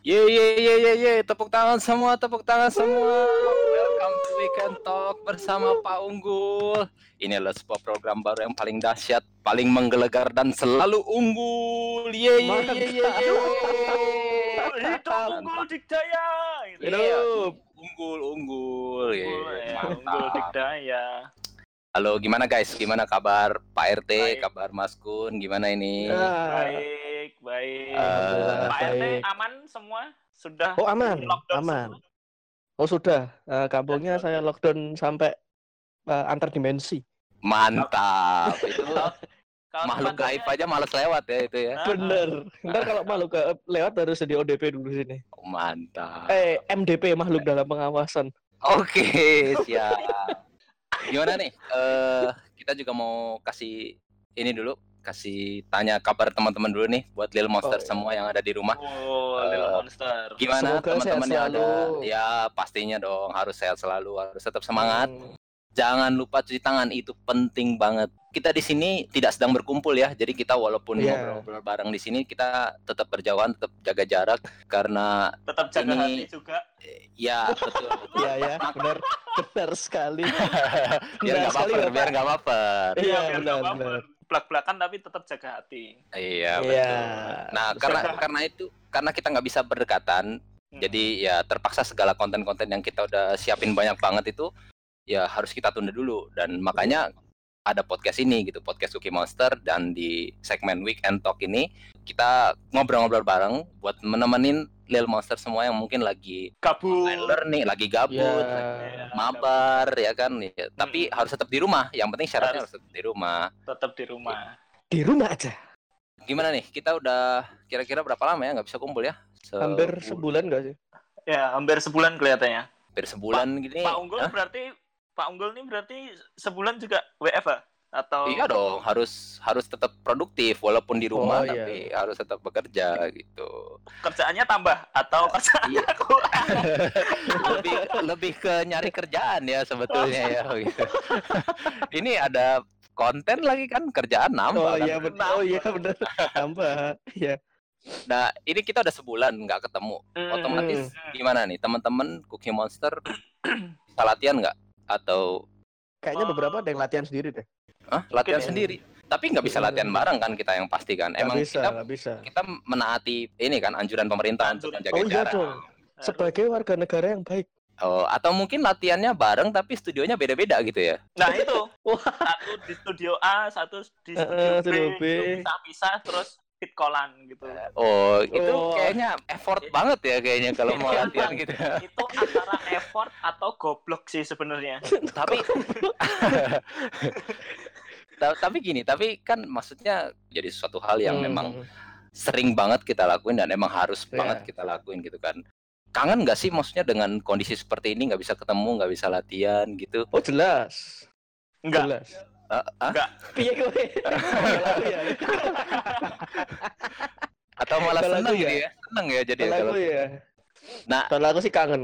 Ye ye ye ye ye, tepuk tangan semua, tepuk tangan semua. Welcome to Weekend Talk bersama Pak Unggul. Ini adalah sebuah program baru yang paling dahsyat, paling menggelegar dan selalu unggul. Ye ye ye ye ye. Hidup unggul dikdaya. Gitu. Hidup. Unggul unggul. Ye, Unggul, ya, mantap. unggul dikdaya. Halo, gimana guys? Gimana kabar Pak RT? Baik. Kabar Mas Kun? Gimana ini? Ah, Baik, baik. Eh, Pak RT baik. aman semua? Sudah Oh aman, lockdown aman. semua? Oh sudah, Eh, kampungnya saya lockdown sampai eh, antar dimensi. Mantap. Itu Kalau makhluk gaib aja males lewat ya itu ya. Ah, Bener. Ntar kalau makhluk gaib lewat harus jadi ODP dulu sini. Mantap. Eh MDP makhluk dalam pengawasan. Oke, siap. Gimana nih? Eh kita juga mau kasih ini dulu, kasih tanya kabar teman-teman dulu nih buat Lil Monster Oh, iya. semua yang ada di rumah. Oh, Eh, Little Monster. Gimana teman-teman yang ada? Ya, pastinya dong harus sehat selalu, harus tetap semangat. Hmm, Jangan lupa cuci tangan, itu penting banget. Kita di sini tidak sedang berkumpul ya. Jadi kita walaupun Iya. ngobrol-ngobrol bareng di sini, kita tetap berjauhan, tetap jaga jarak karena Tetap jaga Ini- hati juga. ya betul. betul. Iya ya, benar, benar sekali. biar nggak Bapak. biar nggak baper. Iya, benar, benar. Belak-belakan tapi tetap jaga hati. Iya, Iya. betul. Nah, karena karena itu karena kita nggak bisa berdekatan, Hmm. jadi ya terpaksa segala konten-konten yang kita udah siapin banyak banget itu ya harus kita tunda dulu dan makanya ada podcast ini gitu, podcast Cookie Monster dan di segmen Weekend Talk ini kita ngobrol-ngobrol bareng buat menemenin Lil Monster semua yang mungkin lagi kabur. learning, lagi gabut, Ya. lagi mabar ya kan. Ya, tapi harus tetap di rumah. Yang penting syaratnya Harus. harus tetap di rumah. tetap di rumah. Di rumah aja. Gimana nih? Kita udah kira-kira berapa lama ya nggak bisa kumpul ya? Hampir Sebu- sebulan enggak sih? Ya, hampir sebulan kelihatannya. hampir sebulan gini. Pak Unggul Hah? berarti Pak Unggul ini berarti sebulan juga WFH atau Iya dong, harus harus tetap produktif walaupun di rumah Oh, iya. tapi harus tetap bekerja gitu. kerjaannya tambah atau kerjaannya Iya. kurang? lebih lebih ke nyari kerjaan ya sebetulnya ya gitu. Ini ada konten lagi kan kerjaan nambah. Oh kan. iya benar. Oh iya benar. Tambah. Iya. Nah, ini kita udah sebulan nggak ketemu. Hmm. Otomatis gimana nih teman-teman Cookie Monster bisa latihan nggak atau Kayaknya beberapa ada yang latihan sendiri deh. Hah? latihan ya. sendiri? Tapi nggak bisa Iya. latihan bareng kan kita yang pasti kan. Emang bisa, kita bisa. kita menaati ini kan anjuran pemerintah untuk Anjuran. menjaga Oh iya jarak. dong. Sebagai warga negara yang baik. Oh, atau mungkin latihannya bareng tapi studionya beda-beda gitu ya? Nah itu satu di studio A, satu di studio B, studio B. pisah-pisah terus fit callan gitu. Oh, itu Oh. kayaknya effort banget ya kayaknya kalau mau latihan gitu. itu antara effort atau goblok sih sebenarnya. tapi Ta- tapi gini, tapi kan maksudnya jadi suatu hal yang Hmm. memang sering banget kita lakuin dan emang harus Iya. banget kita lakuin gitu kan. Kangen nggak sih maksudnya dengan kondisi seperti ini nggak bisa ketemu, nggak bisa latihan gitu? Oh jelas. Enggak. Jelas. Ah, ah? Enggak. Piye kowe? Ya. Atau malah Kalau seneng gitu ya. ya? Seneng ya jadi Kalau kalau ya. Nah. kalau aku sih kangen.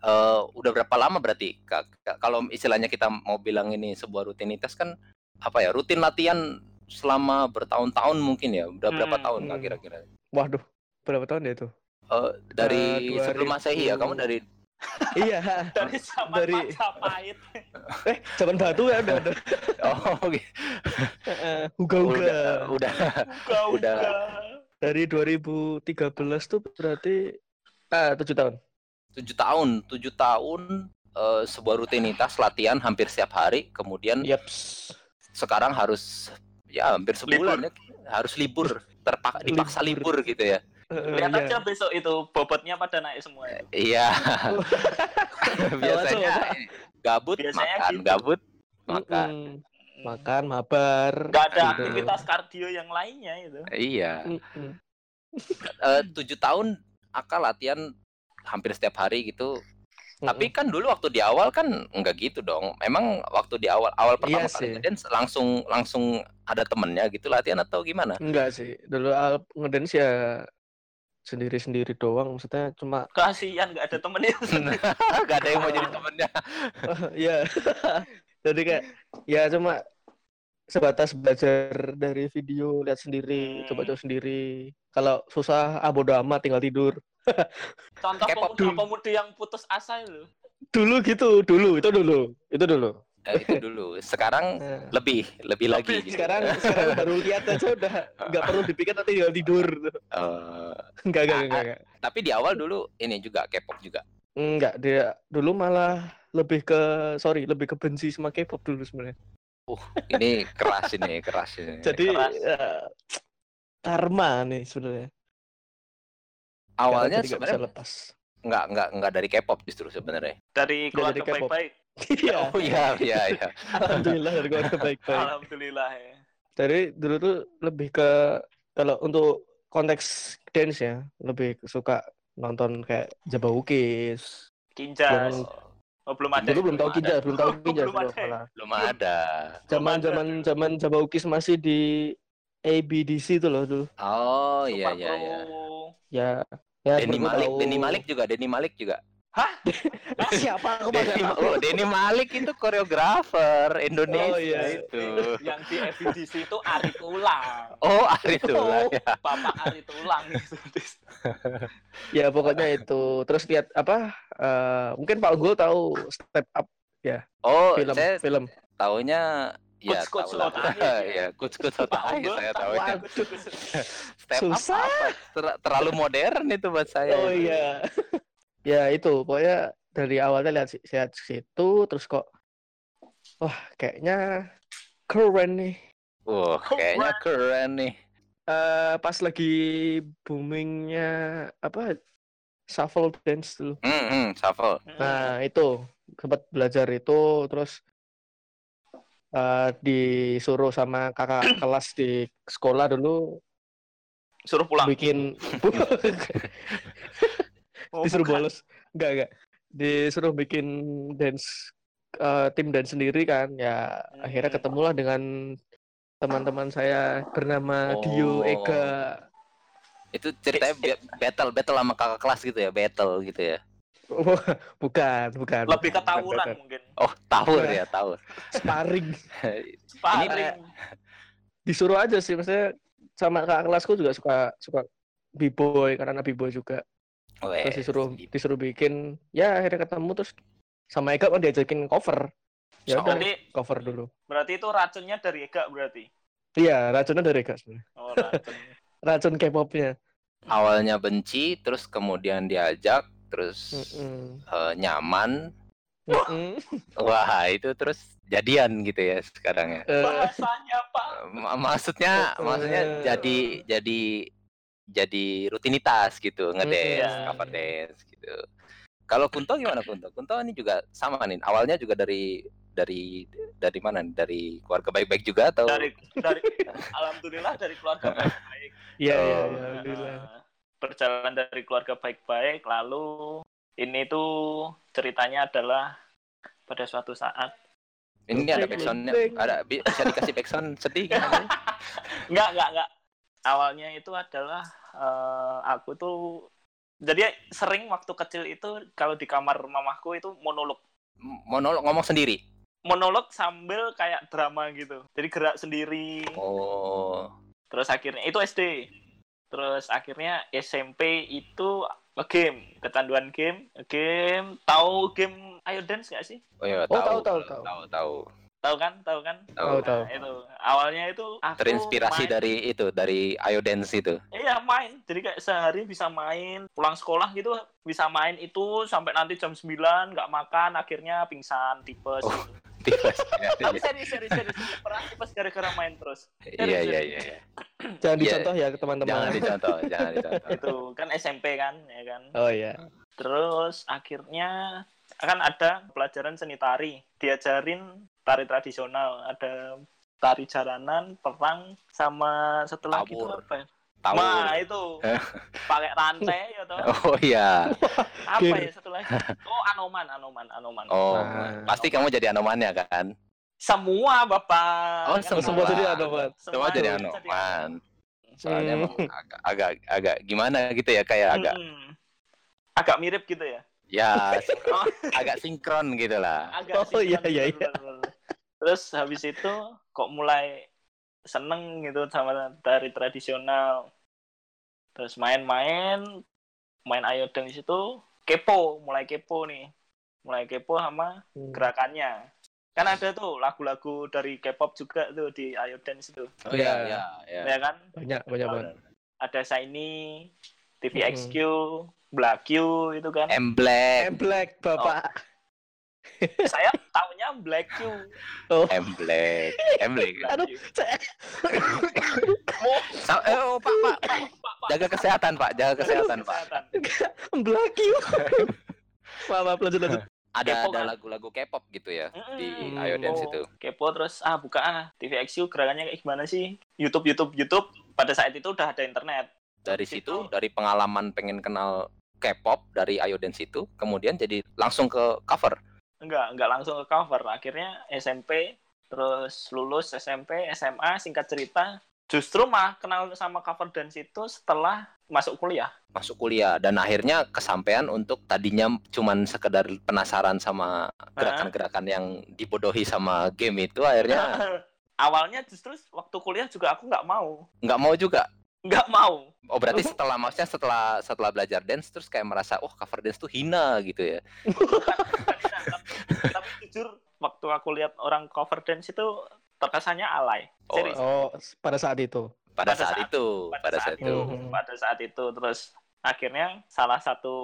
Eh, udah berapa lama berarti Ka- ka- kalau istilahnya kita mau bilang ini sebuah rutinitas kan apa ya rutin latihan selama bertahun-tahun mungkin ya udah berapa Hmm, tahun hmm. kira-kira Waduh, berapa tahun ya itu? Eh, dari Eh, sebelum masehi ya 2000. kamu dari iya, Dari zaman Dari- Majapahit. eh zaman batu ya udah oh gitu. Heeh, Uga-uga. udah udah Uga, Udah. uga. Dari 2013 tuh berarti ah 7 tahun. tujuh tahun tujuh tahun eh, sebuah rutinitas latihan hampir setiap hari kemudian Yaps. Sekarang harus ya hampir sebulan ya harus libur terpaksa dipaksa libur, Libur. gitu ya Heeh, Lihat iya. aja besok itu bobotnya pada naik semua itu. iya biasanya gabut Biasanya makan gitu. gabut makan Mm-mm. Makan, mabar. Gak ada gitu. aktivitas kardio yang lainnya itu. iya Mm-mm. Eh, tujuh tahun akal latihan hampir setiap hari gitu Tapi kan dulu waktu di awal kan enggak gitu dong. Emang waktu di awal awal pertama Iya kali ngedance langsung langsung ada temennya gitu latihan atau gimana? Enggak sih. Dulu al- ngedance ya sendiri-sendiri doang. Maksudnya cuma Kasihan gak ada temennya. Gak ada yang mau jadi temennya. ya. Jadi kayak ya cuma sebatas belajar dari video, lihat sendiri, Hmm. coba-coba sendiri. Kalau susah ah bodo amat tinggal tidur. Contoh K-pop pemuda-pemudi yang putus asa itu. Dulu gitu, dulu itu dulu, itu dulu. Eh, itu dulu. Sekarang Nah, lebih, lebih lagi. Lebih. gitu. sekarang sekarang baru lihat aja udah nggak perlu dipikir nanti tinggal tidur. Eh, Enggak, enggak, enggak, enggak. tapi di awal dulu ini juga K-pop juga. Enggak, dia dulu malah lebih ke sorry, lebih ke benci sama K-pop dulu sebenarnya. Ini keras ini, keras ini. Jadi keras. ya, karma nih sebenarnya. Awalnya sebenarnya lepas. nggak nggak nggak dari K-pop justru sebenarnya. Dari keluarga dari K-pop. baik-baik. Iya, Oh iya iya iya. alhamdulillah dari keluarga baik-baik. Alhamdulillah ya. Dari dulu tuh lebih ke kalau untuk konteks dance ya, lebih suka nonton kayak Jabawukis. Kinjas. Yang- Oh, belum ada. Dulu belum tahu ada. Kinja, belum tahu Kinja Belum ada ya? Belum ada. Zaman zaman zaman Jabawukis masih di ABDC itu loh dulu. Oh iya iya iya. Ya, ya Denny Malik, tahu. Denny Malik juga, Denny Malik juga. Siapa aku Denny, nggak oh. Denny Malik itu koreografer Indonesia Oh, iya. itu. Yang di FBDC itu Ari Tulang. Oh, Ari Tulang ya. Bapak Ari Tulang gitu. Ya pokoknya itu. Terus lihat apa? eh, mungkin Pak Unggul tahu Step Up Oh, film saya film. taunya ya tahu lah. Otahe. ya, coach coach Pak Otahe Unggul saya tahu tahu. aku. Step up Susah. apa? Ter- terlalu modern itu buat saya. Oh iya. ya itu pokoknya dari awalnya lihat lihat situ terus kok wah kayaknya keren nih. Wah, kayaknya keren nih. Eh pas lagi boomingnya apa shuffle dance dulu. Hmm, hmm, shuffle. Nah itu sempat belajar itu terus eh disuruh sama kakak kelas di sekolah dulu Suruh pulang. bikin Oh, disuruh bukan. bolos enggak enggak disuruh bikin dance eh, tim dance sendiri kan ya akhirnya Hmm. ketemulah dengan teman-teman saya bernama Oh. Dio Ega Itu ceritanya ba- battle battle sama kakak kelas gitu ya, battle gitu ya. Wah, bukan bukan Lebih ke bukan, bukan, tawuran bukan. mungkin. Oh, tawur ya, tawur. sparring Sparring. disuruh aja sih maksudnya sama kakak kelasku juga suka suka b-boy karena b-boy juga Weh, terus disuruh disuruh bikin ya akhirnya ketemu terus sama Ega kan diajakin cover ya udah Berarti, cover dulu berarti itu racunnya dari Ega berarti. iya racunnya dari Ega sebenarnya Oh, racun. racun K-popnya Awalnya benci, terus kemudian diajak, terus Mm-mm. eh, nyaman. Mm-mm. Wah, itu terus jadian gitu ya sekarang ya. Eh, Bahasanya Pak. Ma- maksudnya Eh, maksudnya jadi jadi jadi rutinitas gitu ngedance Iya. cover dance gitu kalau Kunto gimana Kunto Kunto ini juga sama nih awalnya juga dari dari dari mana nih dari keluarga baik-baik juga atau Dari dari alhamdulillah dari keluarga baik-baik. iya iya Oh. iya, alhamdulillah Nah, Berjalan dari keluarga baik-baik lalu ini tuh ceritanya adalah pada suatu saat ini ada backsoundnya ada bi- bisa dikasih backsound sedih kan Enggak, enggak, enggak. Awalnya itu adalah eh, aku tuh jadi sering waktu kecil itu kalau di kamar mamahku itu monolog. monolog ngomong sendiri Monolog sambil kayak drama gitu. Jadi gerak sendiri. oh Terus akhirnya itu SD. Terus akhirnya SMP itu game, kecanduan game, game. Tahu game Ayo Dance nggak sih? oh ya Oh, tahu tahu, tahu, tahu. tahu tahu Tahu kan? Tahu kan? tahu tahu tahu Nah, itu awalnya itu aku terinspirasi main- dari itu dari Ayo Dance itu Iya main, jadi kayak sehari bisa main, pulang sekolah gitu bisa main itu sampai nanti jam 9 nggak makan, akhirnya pingsan, tipes. Oh, gitu. Tipes Tapi serius, serius, serius, serius, pernah tipes gara-gara main terus. iya iya iya iya. jangan Iya. dicontoh ya ke teman-teman jangan dicontoh jangan dicontoh Itu kan SMP kan, ya kan. oh iya Terus akhirnya akan ada pelajaran seni tari, diajarin tari tradisional, ada tari jaranan, perang, sama setelah itu Tabur. apa ya? Tahu Nah itu pakai rantai ya toh. oh iya apa ya setelah itu? oh anoman anoman anoman Oh, Nah. pasti kamu jadi anomannya kan? semua bapak Oh, Kan semua jadi anoman. anoman. Semua jadi anoman. Soalnya Hmm. agak, agak agak gimana gitu ya kayak agak Mm-mm. agak mirip gitu ya ya Oh. agak sinkron gitu lah. agak Oh, iya, sinkron, iya, bener. terus habis itu kok mulai seneng gitu sama tari tradisional terus main-main main Ayo Dance itu kepo, mulai kepo nih. Mulai kepo sama Hmm. gerakannya. Kan ada tuh lagu-lagu dari K-pop juga tuh di Ayo Dance itu. Oh Iya. iya, iya, iya. Ya kan? Banyak, banyak banget. Ada Shiny, TVXQ, Black Q itu kan. M Black, M Black, Bapak. Saya taunya Black Q. Oh, M Black, M Black. Aduh, saya... Sa- eh, oh, Pak, Pak, Pak, jaga kesehatan, Pak, jaga kesehatan, Pak. Black you. Maaf, maaf, lanjut, lanjut. Ada Kepo ada kan? lagu-lagu K-pop gitu ya di Ayo Dance Oh, itu. Kepo terus ah buka ah TVXQ gerakannya kayak gimana sih? YouTube YouTube YouTube pada saat itu udah ada internet. Dari Situ- situ, dari pengalaman pengen kenal K-pop dari Ayo Dance itu, kemudian jadi langsung ke cover. Enggak, enggak langsung ke cover. Akhirnya SMP terus lulus SMP, SMA singkat cerita justru mah kenal sama cover dance itu setelah masuk kuliah. masuk kuliah dan akhirnya kesampaian untuk tadinya cuman sekedar penasaran sama gerakan-gerakan yang dibodohi sama game itu akhirnya Awalnya justru waktu kuliah juga aku nggak mau. nggak mau juga Nggak mau. oh berarti setelah maksudnya setelah setelah belajar dance terus kayak merasa oh cover dance tuh hina gitu ya tapi, tapi jujur waktu aku lihat orang cover dance itu terkesannya alay. Oh, Serius. Oh, pada saat itu. pada, Pada saat, saat- itu pada saat itu Hmm. pada saat itu terus akhirnya salah satu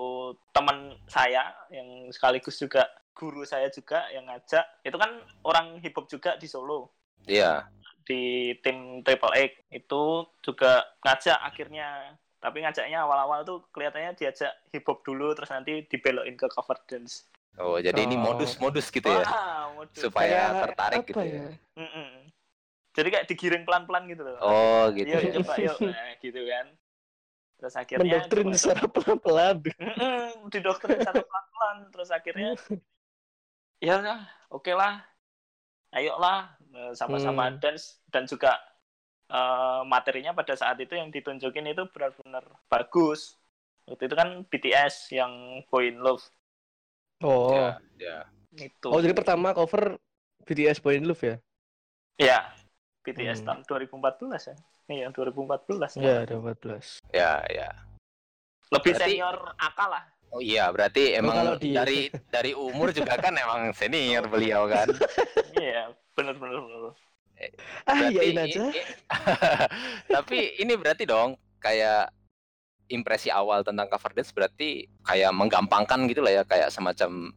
teman saya yang sekaligus juga guru saya juga yang ngajak itu kan orang hip hop juga di Solo iya di tim Triple X itu juga ngajak akhirnya tapi ngajaknya awal-awal tuh kelihatannya diajak hip hop dulu terus nanti dibelokin ke cover dance oh jadi ini Oh. modus-modus gitu ya Wah, modus. supaya Kayak tertarik gitu ya? ya Mm-mm. jadi kayak digiring pelan-pelan gitu loh oh gitu yuk ya. coba yuk nah, gitu kan terus akhirnya Mendoktrin secara pelan-pelan. Didoktrin satu pelan-pelan terus akhirnya ya oke lah ayolah eh, sama-sama Hmm. dance dan juga eh, materinya pada saat itu yang ditunjukin itu benar-benar bagus waktu itu kan BTS yang Boy in Love Oh. Ya, ya. itu Oh, jadi pertama cover BTS Boy in Love ya? ya BTS Hmm. tahun 2014 ya iya 2014 Iya, ada 14. ya ya lebih Berarti- senior Aka lah Oh iya, berarti emang kalau di- dari dari umur juga kan emang senior beliau kan. iya bener-bener bener. Ah, Berarti iyain aja. i- i- Tapi ini berarti dong kayak impresi awal tentang cover dance berarti kayak menggampangkan gitu lah ya kayak semacam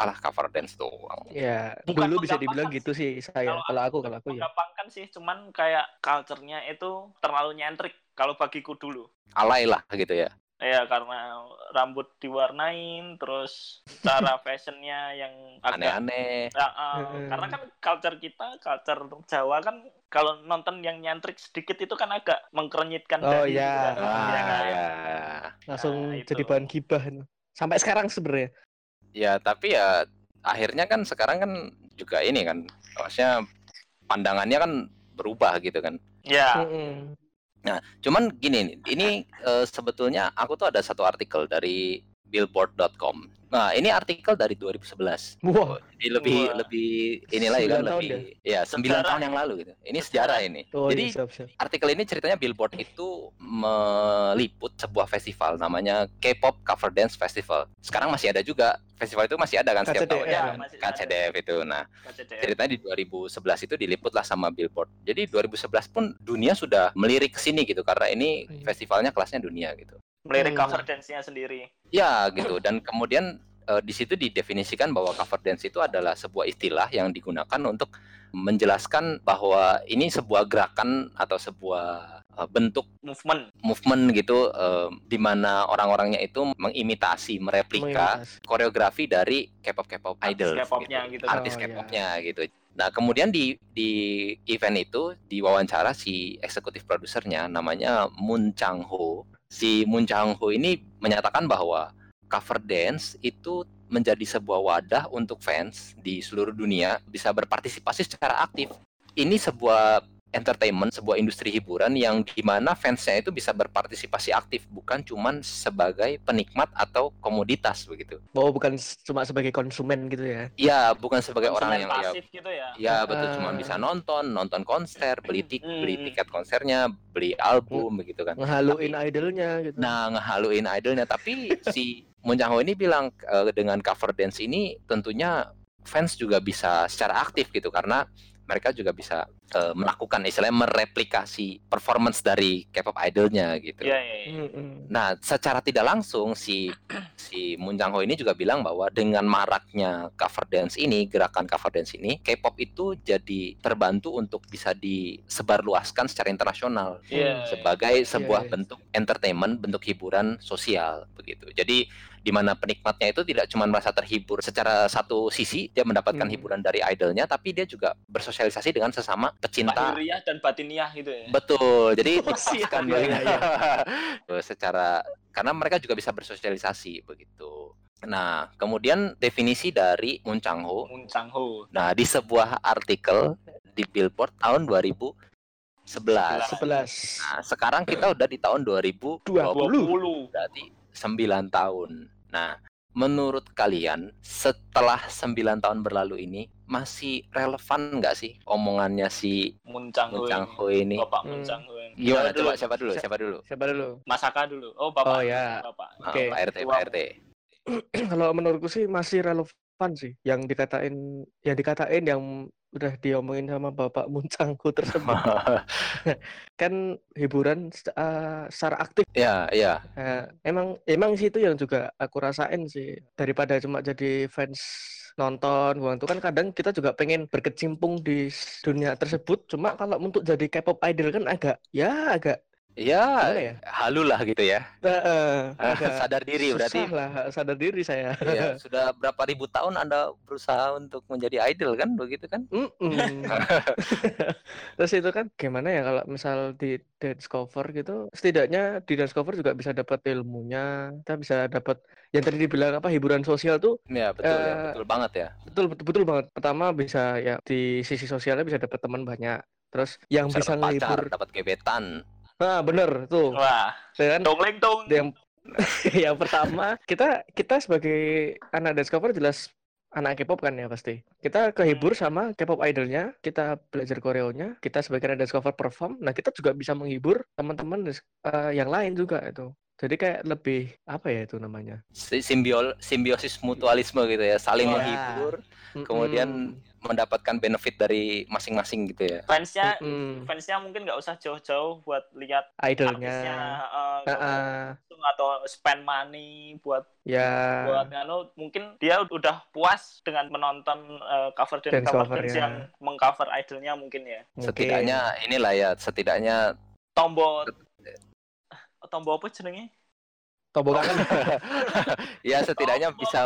alah cover dance doang. Ya, Bukan dulu bisa dibilang gitu sih saya. Kalau Kalau aku, kalau aku ya. menggampangkan sih cuman kayak culture-nya itu terlalu nyentrik kalau bagiku dulu Alay lah gitu ya. Ya karena rambut diwarnain terus cara fashionnya yang agak Aneh-aneh. Ya, uh, Heeh. karena kan culture kita culture Jawa kan kalau nonton yang nyentrik sedikit itu kan agak mengkerenyitkan Oh, dadi iya. kan. Ah, Iya kan? ya. Langsung Nah, jadi bahan gibah. Sampai sekarang sebenarnya. Ya, tapi ya akhirnya kan sekarang kan juga ini kan maksudnya pandangannya kan berubah gitu kan. ya Mm-mm. Cuman gini nih, ini eh, sebetulnya aku tuh ada satu artikel dari billboard.com. Nah, ini artikel dari 2011. Wah, Jadi lebih Wah. lebih inilah ya kan tahun lebih ya 9 Sejarah. tahun yang lalu gitu. Ini sejarah ini. oh Jadi iya, siap, siap. artikel ini ceritanya Billboard itu meliput sebuah festival namanya K-pop Cover Dance Festival. Sekarang masih ada juga. Festival itu masih ada kan setiap KCDF. tahun Ya, kan? ada. KCDF itu. Nah, KCDF. ceritanya di 2011 itu diliput lah sama Billboard. Jadi 2011 pun dunia sudah melirik ke sini gitu karena ini Iya. festivalnya kelasnya dunia gitu. Melirik Hmm. cover dance-nya sendiri Ya gitu dan kemudian eh, di situ didefinisikan bahwa cover dance itu adalah sebuah istilah yang digunakan untuk menjelaskan bahwa ini sebuah gerakan atau sebuah eh, bentuk movement movement gitu eh, di mana orang-orangnya itu mengimitasi, mereplika Mengimitas. koreografi dari K-pop K-pop Artis idol K-popnya gitu. artis Oh, iya. K-popnya gitu. Nah kemudian di di event itu diwawancara si eksekutif produsernya namanya Moon Chang Ho. Si Moon Chang Ho ini menyatakan bahwa cover dance itu menjadi sebuah wadah untuk fans di seluruh dunia bisa berpartisipasi secara aktif. Ini sebuah entertainment, sebuah industri hiburan yang di mana fansnya itu bisa berpartisipasi aktif, bukan cuman sebagai penikmat atau komoditas begitu. Oh, bukan cuma sebagai konsumen gitu ya. Iya, bukan sebagai orang Konsumen yang ya, pasif gitu ya. ya betul cuma Ah. bisa nonton, nonton konser, beli tik, beli Hmm. tiket konsernya, beli album begitu kan. Ngehaluin idolnya gitu. Nah, ngehaluin idolnya tapi si Moon Chang Ho ini bilang eh, dengan cover dance ini tentunya fans juga bisa secara aktif gitu karena mereka juga bisa eh, melakukan istilahnya mereplikasi performance dari K-pop idolnya gitu. Iya. iya. Mm-mm. Nah, secara tidak langsung si si Moon Chang Ho ini juga bilang bahwa dengan maraknya cover dance ini, gerakan cover dance ini, K-pop itu jadi terbantu untuk bisa disebarluaskan secara internasional Iya, iya. sebagai sebuah iya. bentuk entertainment, bentuk hiburan sosial begitu. Jadi di mana penikmatnya itu tidak cuma merasa terhibur secara satu sisi dia mendapatkan Hmm. hiburan dari idolnya, tapi dia juga bersosialisasi dengan sesama pecinta. Dan batiniah gitu ya. Betul. Jadi Oh, dipaskan iya, iya. Eh, secara karena mereka juga bisa bersosialisasi begitu. Nah, kemudian definisi dari Moon Chang Ho. Moon Chang Ho. Nah, di sebuah artikel di Billboard tahun 2011. 11. Nah, sekarang kita udah di tahun 2020. 20. Berarti 9 tahun. Nah, menurut kalian setelah 9 tahun berlalu ini masih relevan nggak sih omongannya si Moon Chang Moon Ho. Chang ini. Bapak Hmm. Ini. Gimana Siapa coba siapa dulu? Siapa- dulu? Siapa dulu? Mas Aka dulu. Oh, Bapak. Oh, ya. Bapak. Ah, Oke. Pak RT, Tua. Pak RT. Kalau menurutku sih masih relevan sih. Yang dikatain yang dikatain yang udah diomongin sama Bapak Muncangku tersebut. Kan hiburan eh, secara aktif. Ya, ya. Eh, emang emang sih itu yang juga aku rasain sih. Daripada cuma jadi fans nonton buang itu kan kadang kita juga pengen berkecimpung di dunia tersebut. Cuma kalau untuk jadi K-pop idol kan agak ya agak Ya, ya halu lah gitu ya. Eh, agak Sadar diri berarti. lah sadar diri saya Iya, sudah berapa ribu tahun Anda berusaha untuk menjadi idol kan begitu kan? Mm-mm. Terus itu kan gimana ya kalau misal di dance cover gitu, setidaknya di dance cover juga bisa dapat ilmunya, kita bisa dapat yang tadi dibilang apa hiburan sosial tuh Ya, betul ya, Eh, betul banget ya. betul betul, betul banget. Pertama bisa ya di sisi sosialnya bisa dapat teman banyak. Terus yang Bisa bisa menghibur, dapat gebetan. Nah bener tuh, Wah, saya kan dong leng dong. yang yang pertama kita kita sebagai anak dance cover jelas anak K-pop kan ya pasti. Kita kehibur sama K-pop idolnya, kita belajar koreonya, kita sebagai anak dance cover perform, nah kita juga bisa menghibur teman-teman eh, yang lain juga itu. Jadi kayak lebih apa ya itu namanya? Si- Simbiol, simbiosis mutualisme gitu ya, saling Iya. menghibur, kemudian mendapatkan benefit dari masing-masing gitu ya. Fansnya Mm-mm. fansnya mungkin nggak usah jauh-jauh buat lihat idolnya, Heeh. langsung atau spend money buat ya, buat nganu mungkin dia udah puas dengan menonton eh, cover dan cover cover, dance ya. yang mengcover idolnya mungkin ya mungkin. Setidaknya inilah ya, setidaknya tombol tombol apa jenenge tombol kangen. ya setidaknya Tombol bisa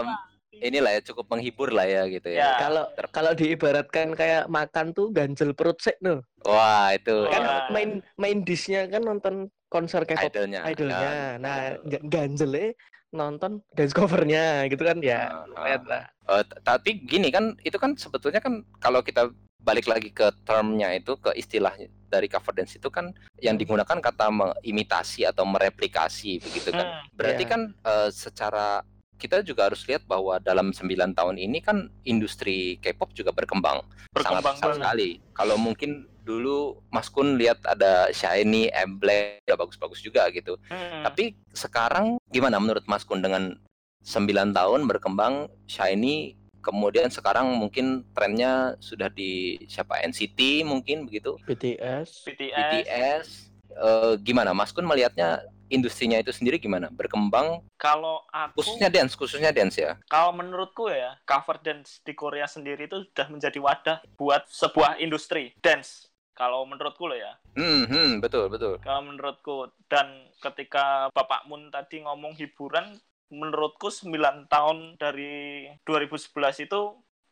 inilah ya cukup menghibur lah ya gitu Ya. ya. Kalau kalau diibaratkan kayak makan tuh ganjel perut sek no. Wah, itu Kan Wah. main main dishnya kan nonton konser K-pop idolnya. idolnya. Ya. Nah, ga- ganjelnya nonton dance covernya gitu kan ya. Ah, lah. Eh, t- tapi gini kan itu kan sebetulnya kan kalau kita balik lagi ke termnya itu ke istilah dari cover dance itu kan yang digunakan kata mengimitasi atau mereplikasi begitu kan. Hmm, Berarti Iya. kan eh, secara kita juga harus lihat bahwa dalam 9 tahun ini kan industri K-pop juga berkembang, sangat berkembang besar banget sekali. Kalau mungkin dulu Mas Kun lihat ada Shiny, Emblem, ya bagus-bagus juga gitu. Hmm. Tapi sekarang gimana menurut Mas Kun dengan 9 tahun berkembang Shiny kemudian sekarang mungkin trennya sudah di siapa NCT mungkin begitu? BTS. BTS, BTS Eh, gimana? Mas Kun melihatnya industrinya itu sendiri gimana? Berkembang? Kalau aku khususnya dance khususnya dance ya? Kalau menurutku ya cover dance di Korea sendiri itu sudah menjadi wadah buat sebuah industri dance kalau menurutku loh ya. Hmm, hmm, betul betul. Kalau menurutku dan ketika Bapak Mun tadi ngomong hiburan menurutku 9 tahun dari 2011 itu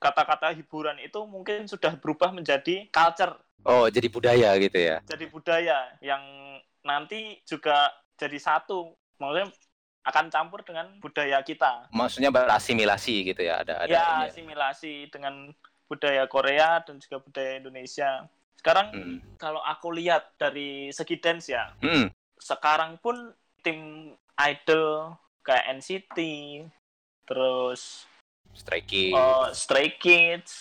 kata-kata hiburan itu mungkin sudah berubah menjadi culture. Oh jadi budaya gitu ya? Jadi budaya yang nanti juga jadi satu. Maksudnya akan campur dengan budaya kita. Maksudnya berasimilasi gitu ya ada ada ya ya. asimilasi dengan budaya Korea dan juga budaya Indonesia Sekarang Hmm. kalau aku lihat dari segi dance ya, Hmm. sekarang pun tim idol kayak NCT, terus Stray Kids, eh, Stray Kids,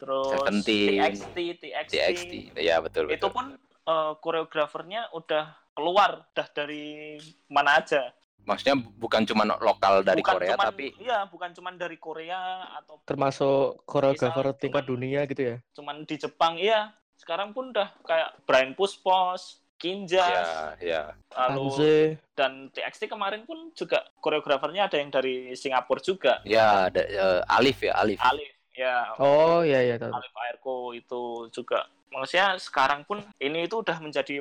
terus Seventeen, TXT, TXT, TXT. Ya betul itu betul. pun eh, koreografernya udah keluar udah dari mana aja. Maksudnya bukan cuma lokal dari bukan Korea cuman, tapi iya bukan cuman dari Korea atau Termasuk koreografer tingkat dunia gitu ya. cuman di Jepang iya sekarang pun udah kayak Brian Puspos, Kinjas, ya ya. lalu Anze, dan TXT kemarin pun juga koreografernya ada yang dari Singapura juga. Ya ada eh, Alif ya Alif. Alif ya oh iya iya tahu. Alif Airco itu juga. Maksudnya sekarang pun ini itu udah menjadi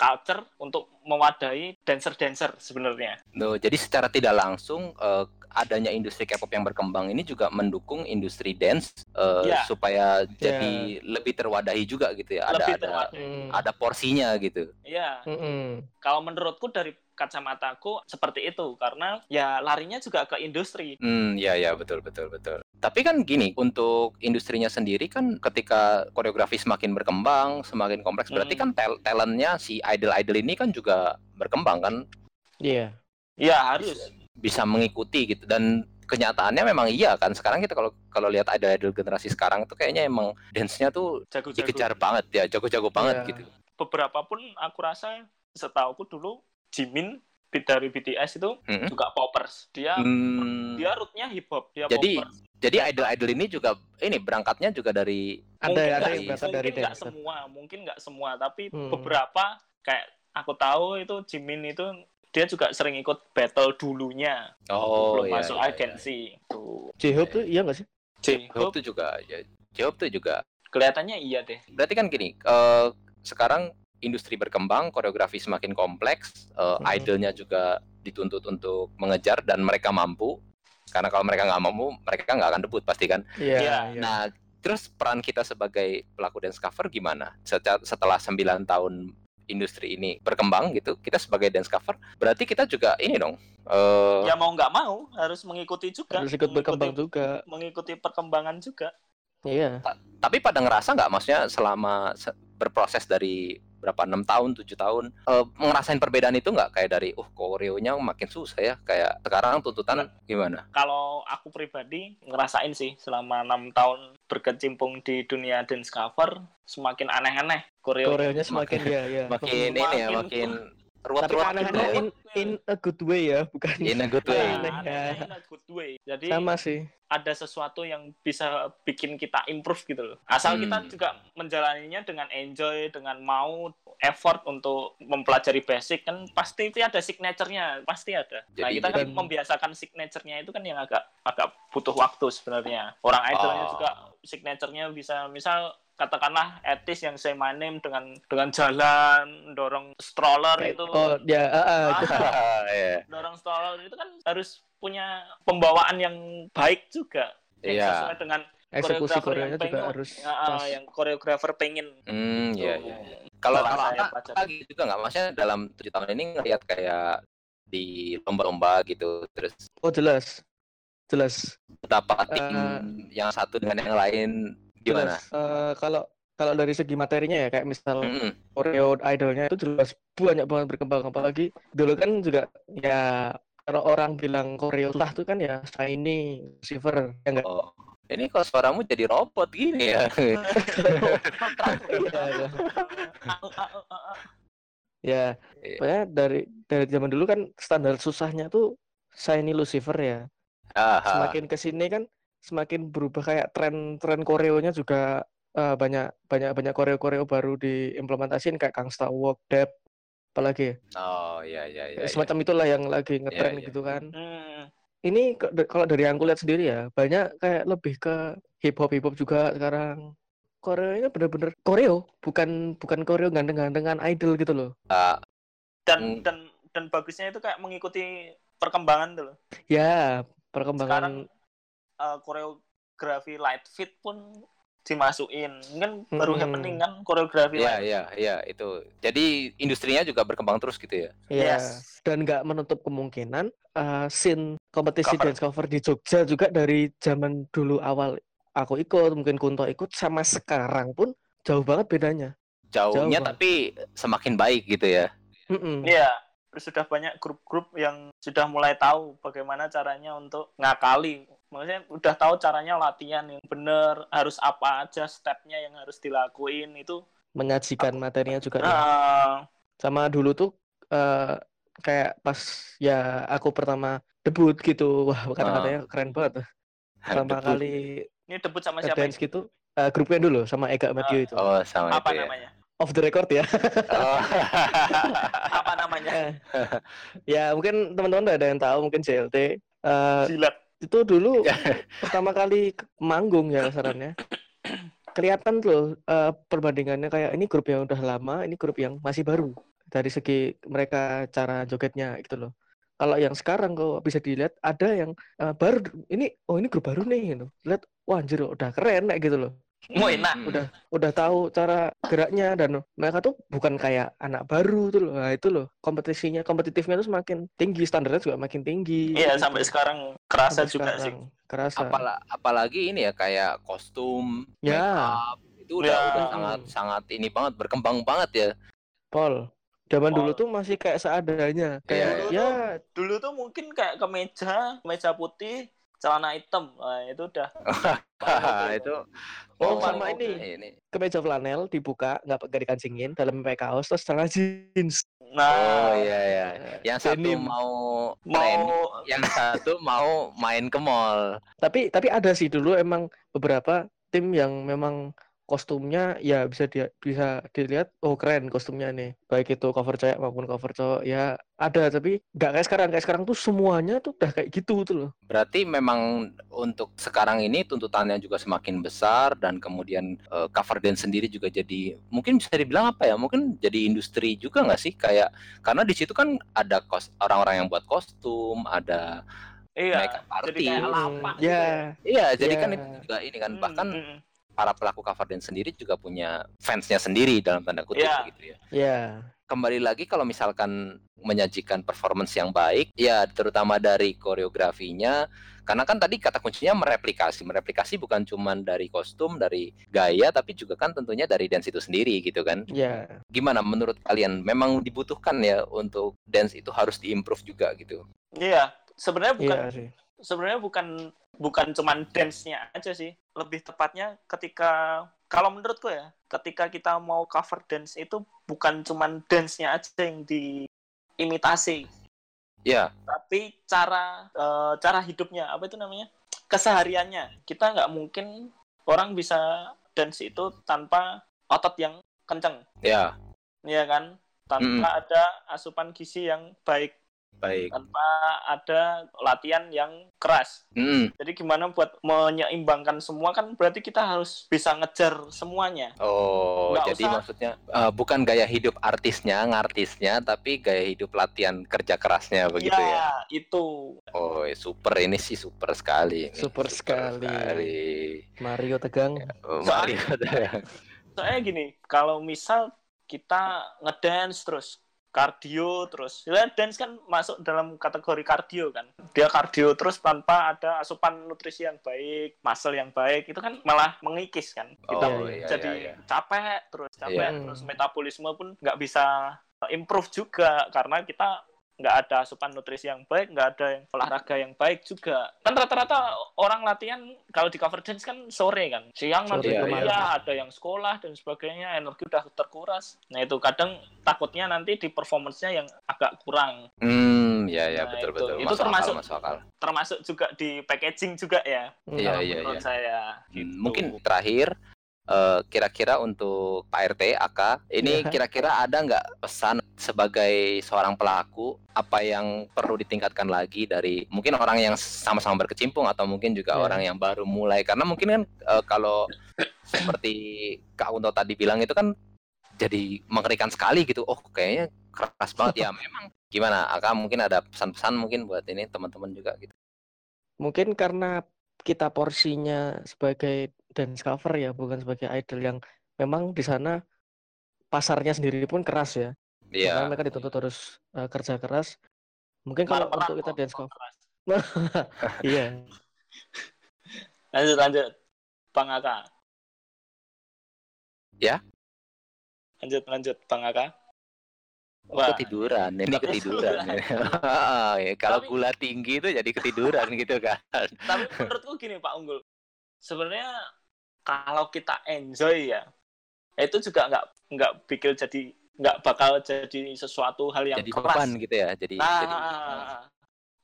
culture untuk mewadahi dancer-dancer sebenarnya. Tuh, jadi secara tidak langsung eh, adanya industri K-pop yang berkembang ini juga mendukung industri dance eh, Ya. supaya jadi lebih terwadahi juga gitu ya. Ada Lebih ada. Hmm. ada porsinya gitu. Iya, Mm-mm. kalau menurutku dari kacamataku seperti itu karena ya larinya juga ke industri. Hmm, ya ya betul betul betul. Tapi kan gini, untuk industrinya sendiri kan ketika koreografi semakin berkembang, semakin kompleks, berarti Hmm. kan tel- talentnya si idol-idol ini kan juga berkembang kan, Iya. Ya harus. Bisa mengikuti gitu dan kenyataannya memang iya kan. Sekarang kita kalau kalau lihat idol-idol generasi sekarang tuh kayaknya emang dance-nya tuh Jago-jago. dikejar banget ya, jago-jago banget Iya. gitu. Beberapa pun aku rasa setauku dulu Jimin dari BTS itu Mm-mm. juga poppers. Dia Hmm, dia rootnya hip hop, dia Jadi, poppers. jadi idol-idol ini juga ini berangkatnya juga dari Ada Mungkin ada nggak- yang berasal dari mungkin nggak semua, mungkin nggak semua, tapi Hmm. beberapa kayak aku tahu itu Jimin itu dia juga sering ikut battle dulunya oh belum iya, masuk iya, iya. agensi tuh J-Hope tuh iya nggak sih? J-Hope tuh juga ya, J-Hope tuh juga kelihatannya iya deh berarti kan gini eh, sekarang industri berkembang koreografi semakin kompleks eh, Mhm. idolnya juga dituntut untuk mengejar dan mereka mampu karena kalau mereka nggak mampu mereka nggak akan debut pasti kan Iya. Iya. iya. nah terus peran kita sebagai pelaku dance cover gimana setelah 9 tahun industri ini berkembang gitu kita sebagai dance cover berarti kita juga ini dong eh, ya mau nggak mau harus mengikuti juga Harus ikut berkembang mengikuti, juga. mengikuti perkembangan juga Iya. tapi pada ngerasa nggak maksudnya selama se- berproses dari berapa enam tahun tujuh tahun eh, ngerasain perbedaan itu nggak? Kayak dari uh koreonya makin susah ya? Kayak sekarang tuntutan gimana? Kalau aku pribadi ngerasain sih selama enam tahun berkecimpung di dunia dance cover semakin aneh-aneh koreo Koreonya semakin ya ya. makin ini ya Makin- ruwet-ruwet gitu in, in a good way ya, bukan in a good way Nah, ya. in a good way. Jadi sama sih. ada sesuatu yang bisa bikin kita improve gitu loh. Asal Hmm. kita juga menjalaninya dengan enjoy, dengan mau effort untuk mempelajari basic kan pasti itu ada signature-nya, pasti ada. nah, Jadi- kita kan jadi- membiasakan signature-nya itu kan yang agak agak butuh waktu sebenarnya. Orang idolnya Oh. juga signature-nya bisa misal katakanlah etis yang say my name dengan dengan jalan dorong stroller itu Oh ya, ah, ah, itu. Ah, iya. dorong stroller itu kan harus punya pembawaan yang baik juga yang Iya. sesuai dengan eksekusi yang juga pengen- harus ya, pas. yang koreografer pengen hmm iya Tuh. iya kalau kalau saya. Ata gitu juga nggak maksudnya dalam tujuh tahun ini ngelihat kayak di lomba-lomba gitu terus Oh jelas, jelas. betapa tim Eh, yang satu dengan yang lain gimana? Jelas. Eh, kalau kalau dari segi materinya ya kayak misal Mm-mm. Koreo idolnya itu jelas banyak banget berkembang apalagi dulu kan juga ya kalau orang bilang Koreo susah tuh kan ya Shiny, Silver ya enggak? Oh, ini kok suaramu jadi robot gini ya? Ya, Iya. pokoknya dari dari zaman dulu kan standar susahnya tuh Shiny Lucifer ya. Aha. Semakin ke sini kan semakin berubah kayak tren-tren koreonya juga eh, banyak banyak banyak koreo-koreo baru diimplementasiin kayak Gangsta Walk, Dep, apalagi ya. Oh iya iya iya. iya. semacam itulah yang lagi ngetren iya. gitu kan. Hmm, Ini kalau dari yang aku lihat sendiri ya, banyak kayak lebih ke hip hop hip hop juga sekarang. Koreo ini bener-bener koreo, bukan bukan koreo ganteng-gantengan idol gitu loh. Ah, dan Hmm. dan dan bagusnya itu kayak mengikuti perkembangan tuh loh. Ya, sekarang eh, koreografi light fit pun dimasukin kan baru Mm-mm. happening kan koreografi Iya light iya iya itu. Jadi industrinya juga berkembang terus gitu ya. ya Yes. dan nggak menutup kemungkinan eh, scene kompetisi Cover. dance cover di Jogja juga dari zaman dulu awal aku ikut, mungkin Kunto ikut sama sekarang pun jauh banget bedanya. Jauhnya Jauh, tapi semakin baik gitu ya. Iya, sudah banyak grup-grup yang sudah mulai tahu bagaimana caranya untuk ngakali. Maksudnya udah tahu caranya latihan yang benar, harus apa aja stepnya yang harus dilakuin itu. Menyajikan materinya juga. ya. Nah, Sama dulu tuh eh, kayak pas ya aku pertama debut gitu, wah kata-katanya keren banget. Pertama Debut. kali ini debut sama siapa? dance gitu, eh, grupnya dulu sama Ega Matthew itu. Oh, sama Apa itu ya. namanya? Off the record ya. Oh. Apa namanya? Ya mungkin teman-teman udah ada yang tahu mungkin JLT. Eh, Jilat. Itu dulu pertama kali manggung ya kasarannya kelihatan tuh eh, perbandingannya kayak ini grup yang udah lama ini grup yang masih baru. Dari segi mereka cara jogetnya gitu loh. Kalau yang sekarang kok bisa dilihat ada yang eh, baru ini oh ini grup baru nih gitu. Lihat wah anjir udah keren kayak gitu loh Mau enak. Hmm. udah udah tahu cara geraknya dan mereka tuh bukan kayak anak baru tuh loh nah itu loh kompetisinya kompetitifnya tuh semakin tinggi standarnya juga makin tinggi Iya, gitu. sampai sekarang kerasa Sampai juga sih. sekarang. kerasa Apala- apalagi ini ya kayak kostum, Ya. makeup, itu udah Ya. udah sangat sangat ini banget berkembang banget ya. Pol zaman dulu tuh masih kayak seadanya kayak Iya, ya Dulu tuh mungkin kayak kemeja, kemeja putih, celana hitam. Nah, itu udah. itu Oh, oh, sama oke, ini. kemeja flanel dibuka nggak nggak dikancingin dalam pakai kaos terus celana jeans Nah, Oh iya ya. Yang satu Denim. mau main, mau yang satu mau main ke mall. tapi tapi ada sih dulu emang beberapa tim yang memang kostumnya ya bisa dia bisa dilihat oh keren kostumnya nih baik itu cover cewek maupun cover cowok ya ada tapi nggak kayak sekarang kayak sekarang tuh semuanya tuh udah kayak gitu tuh loh Berarti memang untuk sekarang ini tuntutannya juga semakin besar dan kemudian eh, cover dance sendiri juga jadi mungkin bisa dibilang apa ya? Mungkin jadi industri juga nggak sih? Kayak karena di situ kan ada kos orang-orang yang buat kostum, ada iya. makeup Jadi kayak Hmm, lapak gitu ya Iya, jadi kan Ya. itu juga ini kan Hmm, bahkan hmm, hmm. Para pelaku cover dance sendiri juga punya fansnya sendiri dalam tanda kutip Iya. gitu ya. ya Kembali lagi kalau misalkan menyajikan performance yang baik, ya terutama dari koreografinya, karena kan tadi kata kuncinya mereplikasi. Mereplikasi bukan cuma dari kostum, dari gaya, tapi juga kan tentunya dari dance itu sendiri gitu kan. ya Gimana menurut kalian? Memang dibutuhkan ya untuk dance itu harus diimprove juga gitu. Iya, sebenarnya bukan iya sih sebenarnya bukan bukan cuman dance-nya aja sih. Lebih tepatnya ketika kalau menurutku ya, ketika kita mau cover dance itu bukan cuman dance-nya aja yang diimitasi, Ya, tapi cara eh, cara hidupnya apa itu namanya? Kesehariannya. Kita nggak mungkin orang bisa dance itu tanpa otot yang kenceng. Ya, ya kan? Tanpa ada asupan gizi yang baik baik. tanpa ada latihan yang keras Mm. jadi gimana buat menyeimbangkan semua kan berarti kita harus bisa ngejar semuanya Oh, Nggak jadi usah. maksudnya eh, bukan gaya hidup artisnya, ngartisnya, tapi gaya hidup latihan kerja kerasnya begitu ya. ya itu Oh, eh, super ini sih super sekali. ini. Super sekali. sekali. Mario tegang Oh, Soalnya- Mario. soalnya gini kalau misal kita ngedance terus kardio terus ya dance kan masuk dalam kategori kardio kan dia kardio terus tanpa ada asupan nutrisi yang baik muscle yang baik itu kan malah mengikis kan kita Oh, iya, jadi iya, iya. capek terus capek Iya. terus metabolisme pun nggak bisa improve juga karena kita nggak ada asupan nutrisi yang baik nggak ada yang olahraga yang baik juga kan rata-rata orang latihan kalau di cover dance kan sore kan siang Sore, nanti iya, kuliah iya. ada yang sekolah dan sebagainya energi udah terkuras nah itu kadang takutnya nanti di performance-nya yang agak kurang Hmm, ya ya Nah, betul itu- betul. itu Masuk termasuk- akal, masuk akal. termasuk juga di packaging juga ya Iya, iya, menurut iya. saya Hmm, gitu. Mungkin terakhir eh, kira-kira untuk Pak RT AK ini Iya. kira-kira ada nggak pesan sebagai seorang pelaku? Apa yang perlu ditingkatkan lagi dari mungkin orang yang sama-sama berkecimpung atau mungkin juga Iya. orang yang baru mulai? Karena mungkin kan eh, kalau seperti Kak Unto tadi bilang itu kan jadi mengerikan sekali gitu. Oh kayaknya keras banget. Ya memang. Gimana AK mungkin ada pesan-pesan mungkin buat ini teman-teman juga gitu. Mungkin karena kita porsinya sebagai dance cover ya bukan sebagai idol yang memang di sana pasarnya sendiri pun keras ya. Iya. Karena mereka dituntut harus eh, kerja keras. Mungkin kalau Marah-marah untuk kita dance cover iya. Lanjut lanjut. Bang Aka. Ya. Lanjut lanjut Bang Aka. Oh, Wah. ketiduran, ini ketiduran. ya. Kalau Tapi- gula tinggi itu jadi ketiduran gitu kan. Tapi menurutku gini Pak Unggul. Sebenarnya kalau kita enjoy ya, itu juga nggak nggak bikin jadi nggak bakal jadi sesuatu hal yang Jadi keras. beban gitu ya. Jadi, Nah, jadi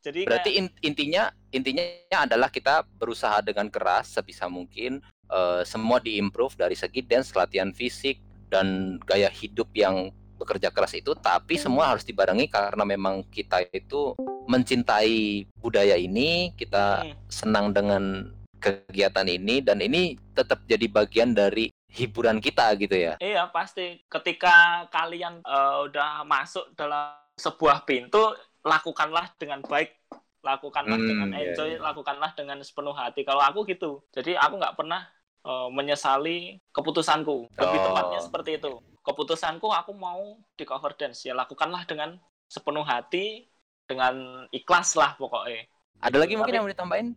jadi berarti kayak- in- intinya intinya adalah kita berusaha dengan keras sebisa mungkin eh, semua diimprove dari segi dance, latihan fisik dan gaya hidup yang bekerja keras itu tapi semua harus dibarengi karena memang kita itu mencintai budaya ini, kita Hmm. senang dengan kegiatan ini dan ini tetap jadi bagian dari hiburan kita gitu ya. Iya pasti. Ketika kalian eh, udah masuk dalam sebuah pintu, lakukanlah dengan baik, lakukanlah Hmm, dengan iya, enjoy, iya. lakukanlah dengan sepenuh hati. Kalau aku gitu, jadi aku nggak pernah eh, menyesali keputusanku. Lebih Oh. tepatnya seperti itu. Keputusanku aku mau di cover dance, ya lakukanlah dengan sepenuh hati, dengan ikhlas lah pokoknya. Ada lagi mungkin Tapi- yang mau ditambahin?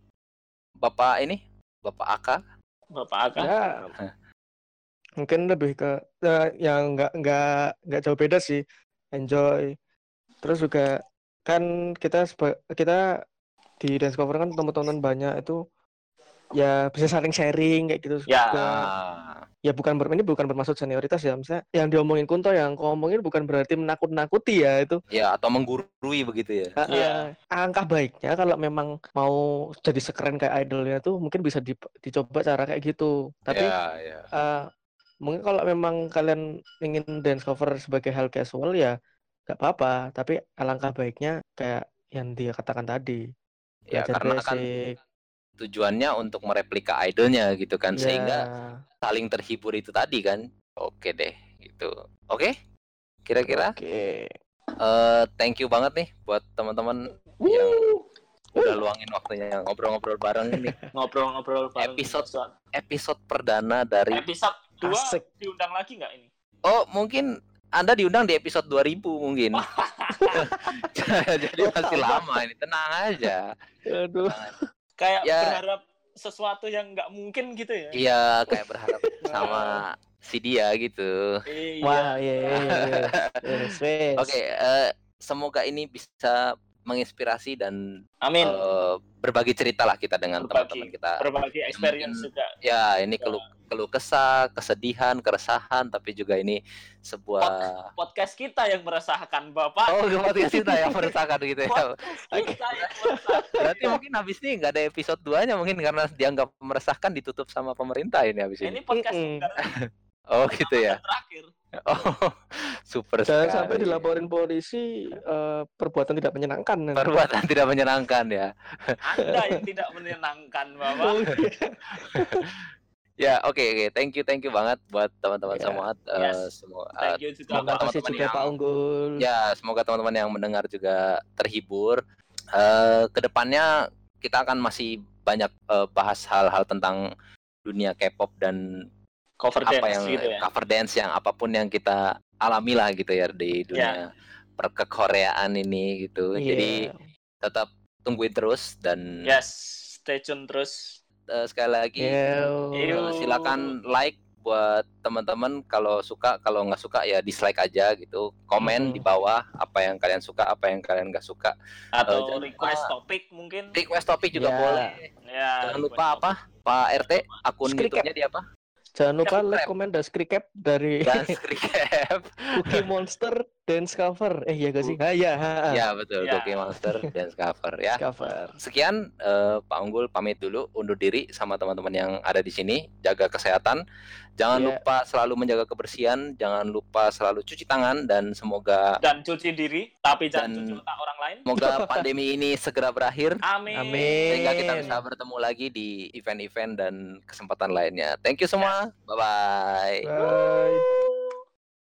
Bapak ini, Bapak Aka. Bapak Aga. Ya, mungkin lebih ke eh, yang nggak nggak nggak jauh beda sih enjoy terus juga kan kita kita di dance cover kan teman-teman banyak itu ya bisa saling sharing kayak gitu Ya. juga. Ya bukan ber, ini bukan bermaksud senioritas ya misalnya yang diomongin Kunto yang kau omongin bukan berarti menakut-nakuti ya itu Ya, atau menggurui begitu ya. Ah, Iya. ah, angka baiknya kalau memang mau jadi sekeren kayak idolnya tuh mungkin bisa di- dicoba cara kayak gitu tapi ya, ya. eh, mungkin kalau memang kalian ingin dance cover sebagai hal casual ya nggak apa-apa tapi alangkah baiknya kayak yang dia katakan tadi Ya, karena basic tujuannya untuk mereplika idolnya gitu kan ya, sehingga saling terhibur itu tadi kan. Oke deh, gitu. Oke? Kira-kira oke eh thank you banget nih buat teman-teman yang udah luangin waktunya ngobrol-ngobrol bareng ini. Ngobrol-ngobrol bareng. Episode- Episode perdana dari episode 2 Asik. diundang lagi nggak ini? Oh, mungkin Anda diundang di episode 2000 mungkin. Jadi masih lama ini. Tenang aja. aduh Kayak Ya. berharap sesuatu yang nggak mungkin gitu ya. Iya, kayak berharap sama si dia gitu. Iya. wah iya iya iya, iya. Oke, eh, semoga ini bisa menginspirasi dan Amin. eh, berbagi cerita lah kita dengan teman-teman kita. Berbagi experience mungkin- juga. Ya, ini keluh keluh kesah, kesedihan, keresahan, tapi juga ini sebuah Podcast kita yang meresahkan Bapak. Oh, podcast kita yang meresahkan gitu ya. Kita yang meresahkan. Berarti mungkin habis ini nggak ada episode 2-nya mungkin karena dianggap meresahkan ditutup sama pemerintah ini habis ini. Ini podcast Oh, gitu ya. terakhir. Oh, super jangan sekali. sampai dilaporin polisi eh, perbuatan tidak menyenangkan Perbuatan tidak menyenangkan ya. Anda yang tidak menyenangkan Bapak. Oh, Ya, oke oke. Thank you thank you banget buat teman-teman Ya. semua. eh, Yes. semua eh, Thank you juga semoga terima kasih teman-teman juga yang- Pak Unggul ya, semoga teman-teman yang mendengar juga terhibur. Eh ke depannya kita akan masih banyak eh, bahas hal-hal tentang dunia K-pop dan Cover apa dance yang gitu ya. cover dance yang apa pun yang kita alami lah gitu ya di dunia perkekoreaan ini gitu. Jadi Iya. tetap tungguin terus dan Yes, stay tune terus. eh, sekali lagi Yo. eh, silakan like buat teman-teman kalau suka kalau nggak suka ya dislike aja gitu komen Mhm. di bawah apa yang kalian suka apa yang kalian nggak suka Atau jangan request lupa- topik mungkin. request topik juga Ya. boleh Ya, jangan lupa topik. apa Pak RT akun Skriket. YouTube-nya di apa Jangan lupa Subscribe. like, komen, dan recap dari Cookie Monster Dance Cover. Eh iya gak sih? Ah, iya, ha, ha. ya betul Ya. Cookie Monster dan cover ya Cover. sekian eh, Pak Unggul pamit dulu undur diri sama teman-teman yang ada di sini jaga kesehatan jangan Iya. lupa selalu menjaga kebersihan jangan lupa selalu cuci tangan dan semoga dan cuci diri, tapi jangan Dan- cuci otak orang lain. semoga pandemi ini segera berakhir Amin. Amin. sehingga kita bisa bertemu lagi di event-event dan kesempatan lainnya thank you semua bye bye Bye.